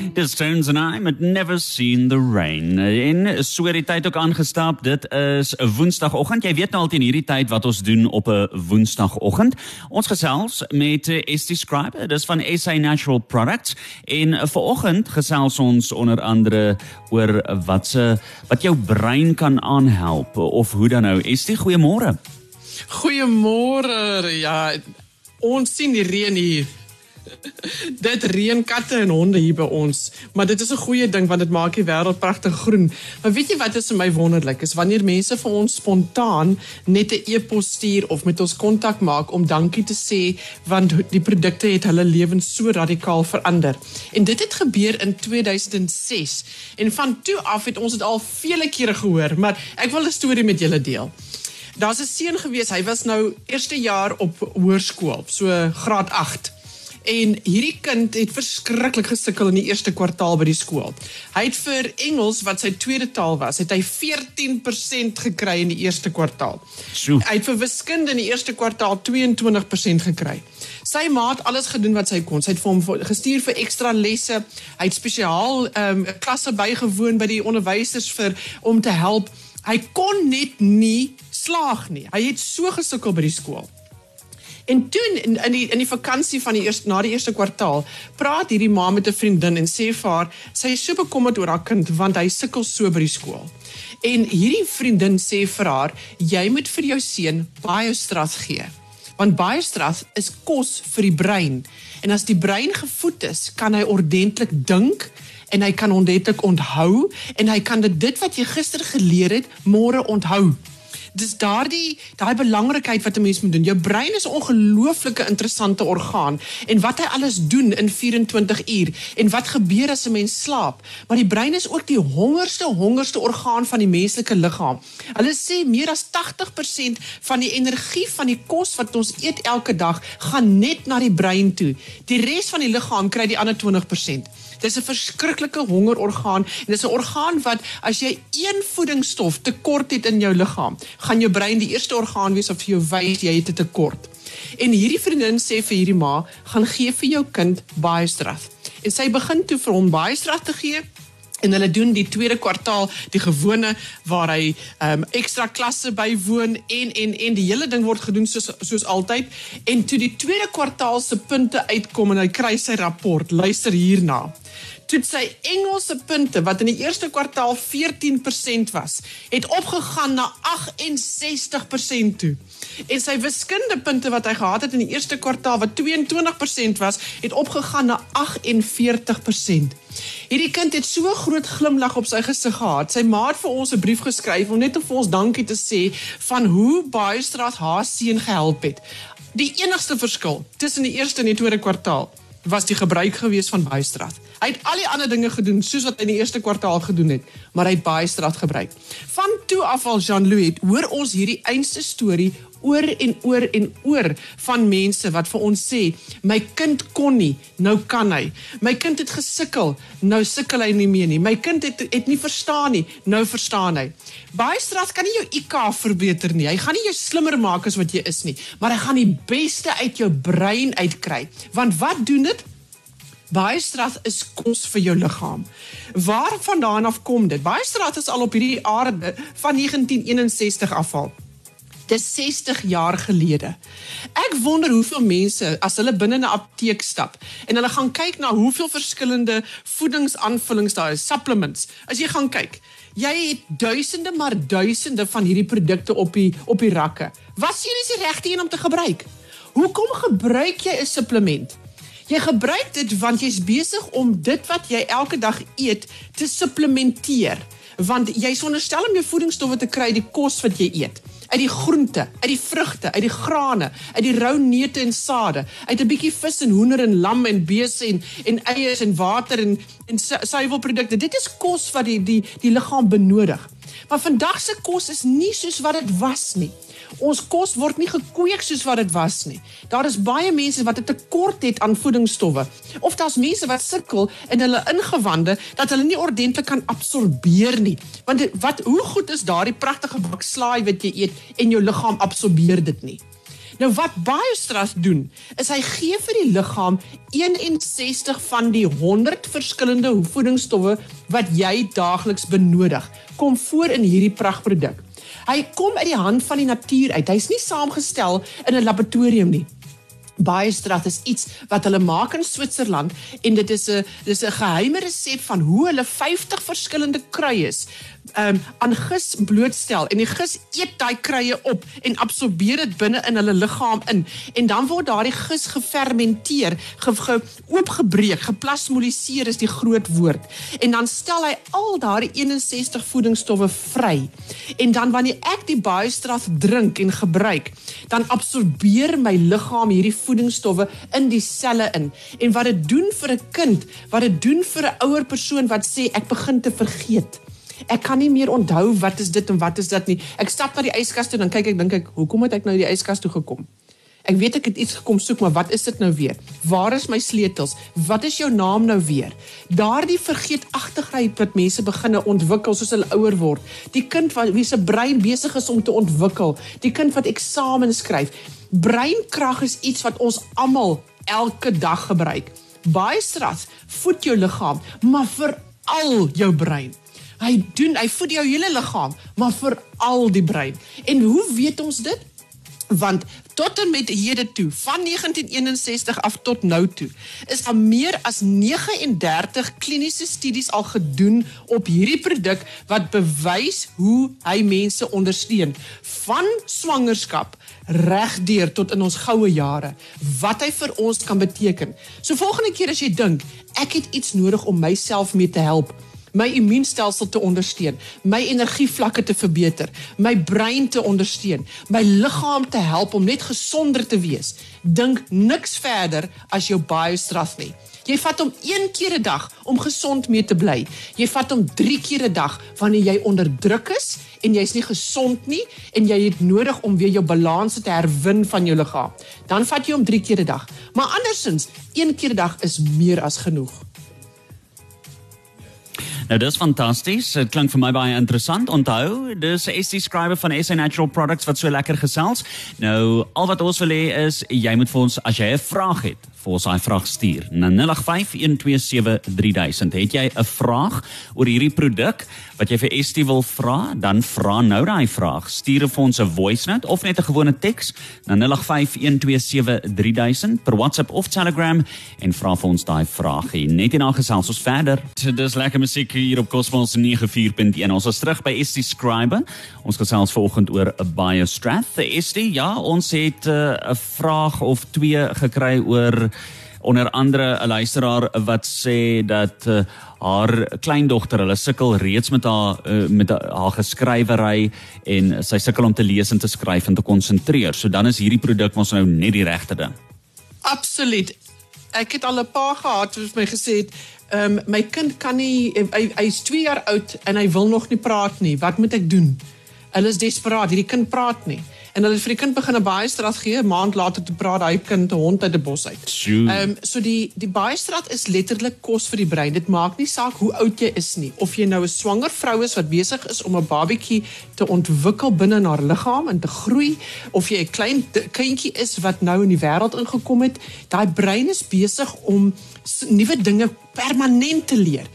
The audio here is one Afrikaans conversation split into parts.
Dis Stones and I had never seen the rain. Het die tyd ook aangestap. Dit is 'n Woensdagoggend. Jy weet nou altyd in hierdie tyd wat ons doen op 'n Woensdagoggend. Ons gesels met Estie Scribe, dis van SA Natural Products. En vanoggend gesels ons onder andere oor wat se wat jou brein kan aanhelp of hoe dan nou. Estie, goeiemôre. Goeiemôre. Ja, ons sien die reën hier dit reën katte en honde hier by ons, maar dit is 'n goeie ding want dit maak die wêreld pragtig groen. Maar weet jy wat is vir my wonderlik is wanneer mense vir ons spontaan net 'n e-pos stuur of met ons kontak maak om dankie te sê want die produkte het hulle lewens so radikaal verander. En dit het gebeur in 2006 en van toe af het ons dit al vele kere gehoor, maar ek wil 'n storie met julle deel. Daar's 'n seun gewees, hy was nou eerste jaar op hoërskool, so graad 8. En hierdie kind het verskriklik gesukkel in die eerste kwartaal by die skool. Hy het vir Engels wat sy tweede taal was, het hy 14% gekry in die eerste kwartaal. So. Hy het vir wiskunde in die eerste kwartaal 22% gekry. Sy ma het alles gedoen wat sy kon. Sy het vir hom gestuur vir ekstra lesse. Hy het spesiaal ehm um, klasse bygewoon by die onderwysers vir om te help. Hy kon net nie slaag nie. Hy het so gesukkel by die skool. En toe in die in die vakansie van die eerste na die eerste kwartaal, praat hierdie ma met 'n vriendin en sê vir haar, sy is so bekommerd oor haar kind want hy sukkel so by die skool. En hierdie vriendin sê vir haar, jy moet vir jou seun baie stras gee. Want baie stras is kos vir die brein. En as die brein gevoed is, kan hy ordentlik dink en hy kan ordentlik onthou en hy kan dit wat jy gister geleer het môre onthou dis daardie daai belangrikheid wat 'n mens moet doen. Jou brein is 'n ongelooflike interessante orgaan en wat hy alles doen in 24 uur en wat gebeur as 'n mens slaap. Maar die brein is ook die hongerste hongerste orgaan van die menslike liggaam. Hulle sê meer as 80% van die energie van die kos wat ons eet elke dag gaan net na die brein toe. Die res van die liggaam kry die ander 20%. Dis 'n verskriklike hongerorgaan en dis 'n orgaan wat as jy een voedingsstof tekort het in jou liggaam, gaan jou brein die eerste orgaan wees wat vir jou wys jy het 'n tekort. En hierdie vriendin sê vir hierdie ma, gaan gee vir jou kind baie straf. En sy begin toe vir hom baie straf te gee en hulle doen die tweede kwartaal die gewone waar hy um, ekstra klasse bywoon en en en die hele ding word gedoen soos soos altyd en toe die tweede kwartaal se punte uitkom en hy kry sy rapport luister hierna toe sy Engelse punte wat in die eerste kwartaal 14% was, het opgegaan na 68% toe. En sy wiskunde punte wat hy gehad het in die eerste kwartaal wat 22% was, het opgegaan na 48%. Hierdie kind het so groot glimlag op sy gesig gehad. Sy ma het vir ons 'n brief geskryf om net vir ons dankie te sê van hoe baie straat haar seun gehelp het. Die enigste verskil tussen die eerste en die tweede kwartaal was die gebruik gewees van baie straat. Hy het al die ander dinge gedoen soos wat hy in die eerste kwartaal gedoen het, maar hy het baie straat gebruik. Van toe af al Jean-Louis, hoor ons hierdie einste storie oor en oor en oor van mense wat vir ons sê my kind kon nie nou kan hy my kind het gesukkel nou sukkel hy nie meer nie my kind het het nie verstaan nie nou verstaan hy baie straat kan nie jou IQ verbeter nie hy gaan nie jou slimmer maak as wat jy is nie maar hy gaan die beste uit jou brein uitkry want wat doen dit Baie straf is kos vir jou liggaam. Waar vandaan af kom dit? Baie straf is al op hierdie aarde van 1961 afval. Dis 60 jaar gelede. Ek wonder hoeveel mense as hulle binne 'n apteek stap en hulle gaan kyk na hoeveel verskillende voedingsaanvullings daar is, supplements. As jy gaan kyk, jy het duisende maar duisende van hierdie produkte op die op die rakke. Wat sien jy is die regte een om te gebruik? Hoekom gebruik jy 'n supplement? Jy gebruik dit want jy's besig om dit wat jy elke dag eet te supplementeer. Want jy sonderstel om jou voedingsstowwe te kry die kos wat jy eet, uit die groente, uit die vrugte, uit die grane, uit die rou neute en sade, uit 'n bietjie vis en hoender en lam en bees en en eiers en water en en suiwelprodukte. Dit is kos wat die die die liggaam benodig. Maar vandag se kos is nie soos wat dit was nie. Ons kos word nie gekweek soos wat dit was nie. Daar is baie mense wat 'n tekort het aan voedingsstowwe of daar's mense wat sukkel in hulle ingewande dat hulle nie ordentlik kan absorbeer nie. Want wat hoe goed is daardie pragtige bak slaai wat jy eet en jou liggaam absorbeer dit nie. Nou wat Biostrath doen, is hy gee vir die liggaam 61 van die 100 verskillende voedingsstowwe wat jy daagliks benodig. Kom voor in hierdie pragtproduk. Hy kom uit die hand van die natuur uit. Hy's nie saamgestel in 'n laboratorium nie. Biostrath is iets wat hulle maak in Switserland en dit is 'n dis 'n geheime resep van hoe hulle 50 verskillende kruie um, aan gis blootstel en die gis eet daai kruie op en absorbeer dit binne in hulle liggaam in en dan word daardie gis gefermenteer, ge, ge, oopgebreek, geplasmoliseer is die groot woord. En dan stel hy al daardie 61 voedingsstowwe vry. En dan wanneer ek die Biostrath drink en gebruik, dan absorbeer my liggaam hierdie voedingsstowwe in die selle in. En wat dit doen vir 'n kind, wat dit doen vir 'n ouer persoon wat sê ek begin te vergeet. Ek kan nie meer onthou wat is dit en wat is dit nie. Ek stap na die yskas toe en dan kyk ek dink ek, hoekom het ek nou die yskas toe gekom? Ek weet ek het iets gekom soek, maar wat is dit nou weer? Waar is my sleutels? Wat is jou naam nou weer? Daardie vergeetagtigheid wat mense beginne ontwikkel soos hulle ouer word. Die kind wat wie se brein besig is om te ontwikkel, die kind wat eksamen skryf. Breinkrag is iets wat ons almal elke dag gebruik. Baie stras voed jou liggaam, maar vir al jou brein. Hy doen, hy voed jou hele liggaam, maar veral die brein. En hoe weet ons dit? Want tot en met hede toe, van 1961 af tot nou toe, is daar meer as 39 kliniese studies al gedoen op hierdie produk wat bewys hoe hy mense ondersteun van swangerskap regdeur tot in ons goue jare wat hy vir ons kan beteken. So volgende keer as jy dink ek het iets nodig om myself mee te help, my immuunstelsel te ondersteun, my energievlakke te verbeter, my brein te ondersteun, my liggaam te help om net gesonder te wees. Dink niks verder as jou biostrath nie. Jy vat hom een keer 'n dag om gesond mee te bly. Jy vat hom 3 keer 'n dag wanneer jy onder druk is en jy's nie gesond nie en jy het nodig om weer jou balans te herwin van jou liggaam. Dan vat jy hom 3 keer 'n dag. Maar andersins, een keer 'n dag is meer as genoeg. Nou dis fantasties. Dit klink vir my baie interessant. Onthou, dis SC Scriber van SA Natural Products wat so lekker gesels. Nou, al wat ons wil hê is jy moet vir ons as jy 'n vraag het, vir ons daai vraag stuur na 0851273000. Het jy 'n vraag oor hierdie produk wat jy vir Estie wil vra, dan vra nou daai vraag. Stuur vir ons 'n voice note of net 'n gewone teks na 0851273000 per WhatsApp of Telegram en vra vir ons daai vraag. Net hierna gesels ons verder. Dis lekker musiek hier op Cosmos 94.1. Ons is terug by Estie Scriber. Ons gesels vanoggend oor 'n biostrath. Estie, ja, ons het eh, 'n uh, vraag of twee gekry oor onder andere 'n luisteraar wat sê dat uh, haar kleindogter, hulle sukkel reeds met haar uh, met haar geskrywery en sy sukkel om te lees en te skryf en te konsentreer. So dan is hierdie produk mos nou net die regte ding. Absoluut. Ek het al 'n paar gehad wat my gesê het, ehm um, my kind kan nie hy hy's 2 jaar oud en hy wil nog nie praat nie. Wat moet ek doen? Hulle is desperaat. Hierdie kind praat nie en hulle het vir die kind begin 'n baie straat gee 'n maand later te praat daai kind 'n hond uit die bos uit. Ehm um, so die die baie straat is letterlik kos vir die brein. Dit maak nie saak hoe oud jy is nie of jy nou 'n swanger vrou is wat besig is om 'n babatjie te ontwikkel binne in haar liggaam en te groei of jy 'n klein kindjie is wat nou in die wêreld ingekom het, daai brein is besig om nuwe dinge permanent te leer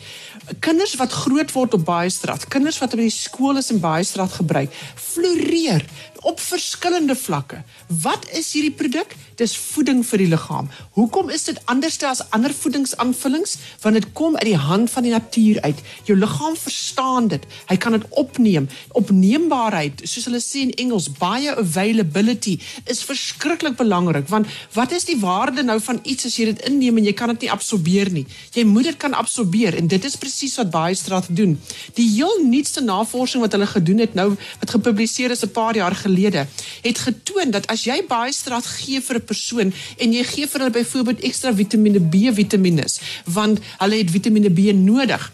kinders wat groot word op baie straat, kinders wat by die skool is en baie straat gebruik, floreer op verskillende vlakke. Wat is hierdie produk? Dis voeding vir die liggaam. Hoekom is dit anders as ander voedingsaanvullings? Want dit kom uit die hand van die natuur uit. Jou liggaam verstaan dit. Hy kan dit opneem. Opneembaarheid, soos hulle sê in Engels, bioavailability is verskriklik belangrik want wat is die waarde nou van iets as jy dit inneem en jy kan dit nie absorbeer nie? Jy moet dit kan absorbeer en dit is presies wat baie straat doen. Die heel nuutste navorsing wat hulle gedoen het nou wat gepubliseer is 'n paar jaar gelede gelede het getoon dat as jy baie straat gee vir 'n persoon en jy gee vir hulle byvoorbeeld ekstra Vitamiene B vitamiene want hulle het Vitamiene B nodig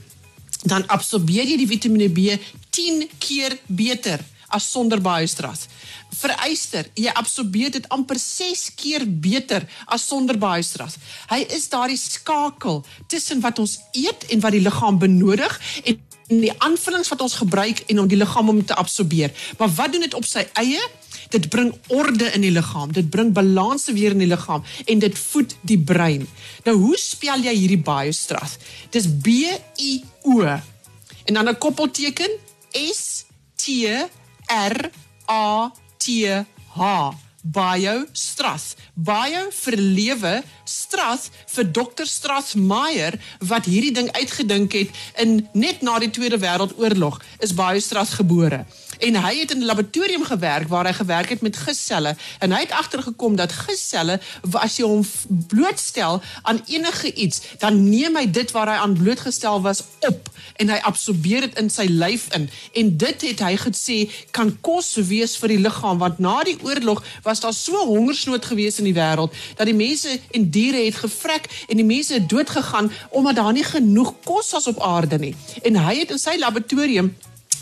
dan absorbeer jy die Vitamiene B 10 keer beter as sonder baie straat. Veruister, jy absorbeer dit amper 6 keer beter as sonder baie straat. Hy is daardie skakel tussen wat ons eet en wat die liggaam benodig en en die aanvullings wat ons gebruik en om die liggaam om te absorbeer. Maar wat doen dit op sy eie? Dit bring orde in die liggaam. Dit bring balans weer in die liggaam en dit voed die brein. Nou hoe spel jy hierdie BioStrath? Dis B I O en dan 'n koppelteken S T R A T H. Bio Strath. Bio vir lewe, Strath vir Dr. Strath Meyer wat hierdie ding uitgedink het in net na die Tweede Wêreldoorlog is Bio Strath gebore en hy het in 'n laboratorium gewerk waar hy gewerk het met gisselle. En hy het agtergekom dat gisselle as jy hom blootstel aan enige iets dan neem hy dit waar hy aan blootgestel was op en hy absorbeer dit in sy lyf in. En dit het hy gesê kan kos wees vir die liggaam want na die oorlog was daar so hongersnood gewees in die wêreld dat die mense en diere het gevrek en die mense het dood gegaan omdat daar nie genoeg kos was op aarde nie. En hy het in sy laboratorium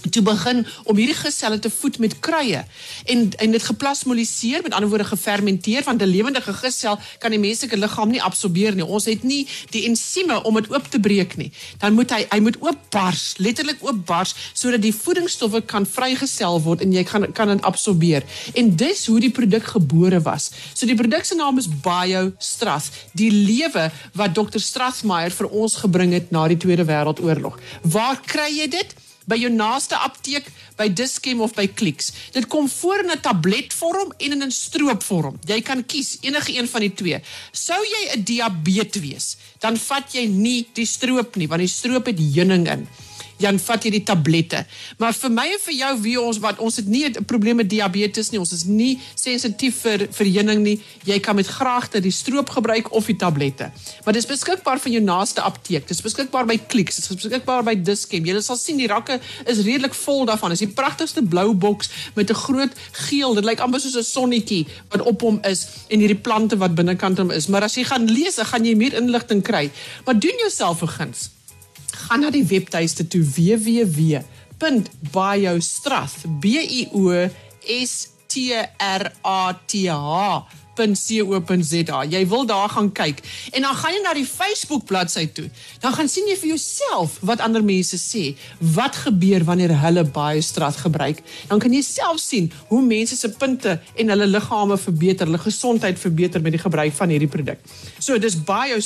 toe begin om hierdie geselle te voed met kruie en en dit geplasmoliseer met ander woorde gefermenteer want 'n lewendige gesel kan die menslike liggaam nie absorbeer nie. Ons het nie die ensieme om dit oop te breek nie. Dan moet hy hy moet oopbars, letterlik oopbars sodat die voedingsstowwe kan vrygestel word en jy kan kan dit absorbeer. En dis hoe die produk gebore was. So die produk se naam is BioStrath, die lewe wat Dr. Strathmeyer vir ons gebring het na die Tweede Wêreldoorlog. Waar kry jy dit? By jou naaste apteek, by Dischem of by Clicks. Dit kom voor in 'n tabletvorm en in 'n stroopvorm. Jy kan kies enige een van die twee. Sou jy 'n diabetes wees, dan vat jy nie die stroop nie, want die stroop het heuning in dan vat jy die tablette. Maar vir my en vir jou wie ons wat ons het nie 'n probleem met diabetes nie. Ons is nie sensitief vir vir heuning nie. Jy kan met graagte die stroop gebruik of die tablette. Maar dit is beskikbaar van jou naaste apteek. Dit is beskikbaar by Clicks, dit is beskikbaar by Dischem. Jy sal sien die rakke is redelik vol daarvan. Dit is die pragtigste blou boks met 'n groot geel. Dit lyk amper soos 'n sonnetjie wat op hom is en hierdie plante wat binnekant hom is. Maar as jy gaan lees, gaan jy meer inligting kry. Maar doen jouself 'n guns gaan na die webtuiste toe www.biostrath b i o s t r a t h .co.za. Jy wil daar gaan kyk en dan gaan jy na die Facebook bladsy toe. Dan gaan sien jy vir jouself wat ander mense sê, wat gebeur wanneer hulle baie straat gebruik. Dan kan jy self sien hoe mense se punte en hulle liggame verbeter, hulle gesondheid verbeter met die gebruik van hierdie produk. So dis baie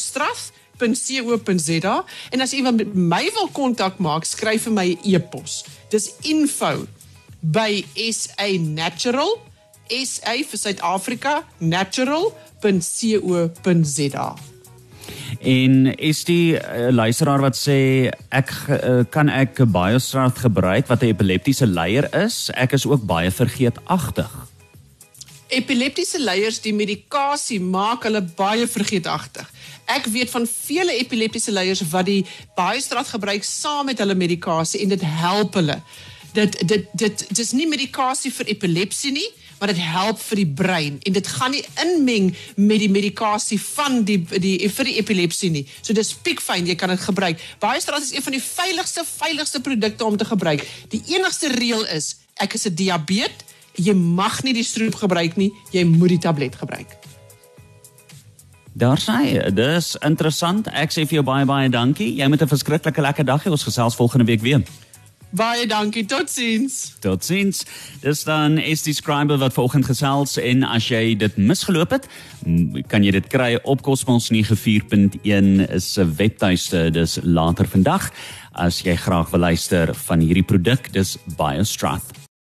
www.co.za en as iemand met my wil kontak maak, skryf vir my 'n e e-pos. Dis info by SA Natural SA vir Suid-Afrika natural.co.za. En is die uh, luisteraar wat sê ek uh, kan ek baie straat gebruik wat 'n epileptiese leier is? Ek is ook baie vergeetagtig. Epileptiese leiers die medikasie maak hulle baie vergeetagtig. Ek weet van vele epileptiese leiers wat die Biostraat gebruik saam met hulle medikasie en dit help hulle. Dit dit dit dis nie medikasie vir epilepsie nie, maar dit help vir die brein en dit gaan nie inmeng met die medikasie van die die vir die epilepsie nie. So dis piekfyn, jy kan dit gebruik. Biostraat is een van die veiligste veiligste produkte om te gebruik. Die enigste reël is ek is 'n diabetes, jy mag nie die stroop gebruik nie, jy moet die tablet gebruik. Daar sê, dis interessant. Ek sê vir jou baie baie dankie. Jy moet 'n verskriklike lekker dag hê. Ons gesels volgende week weer. Baie dankie. Totsiens. Totsiens. Dis dan is die scribe wat vanoggend gesels en as jy dit misgeloop het, kan jy dit kry op Cosmos 94.1 is 'n webtuiste. Dis later vandag as jy graag wil luister van hierdie produk. Dis BioStrath.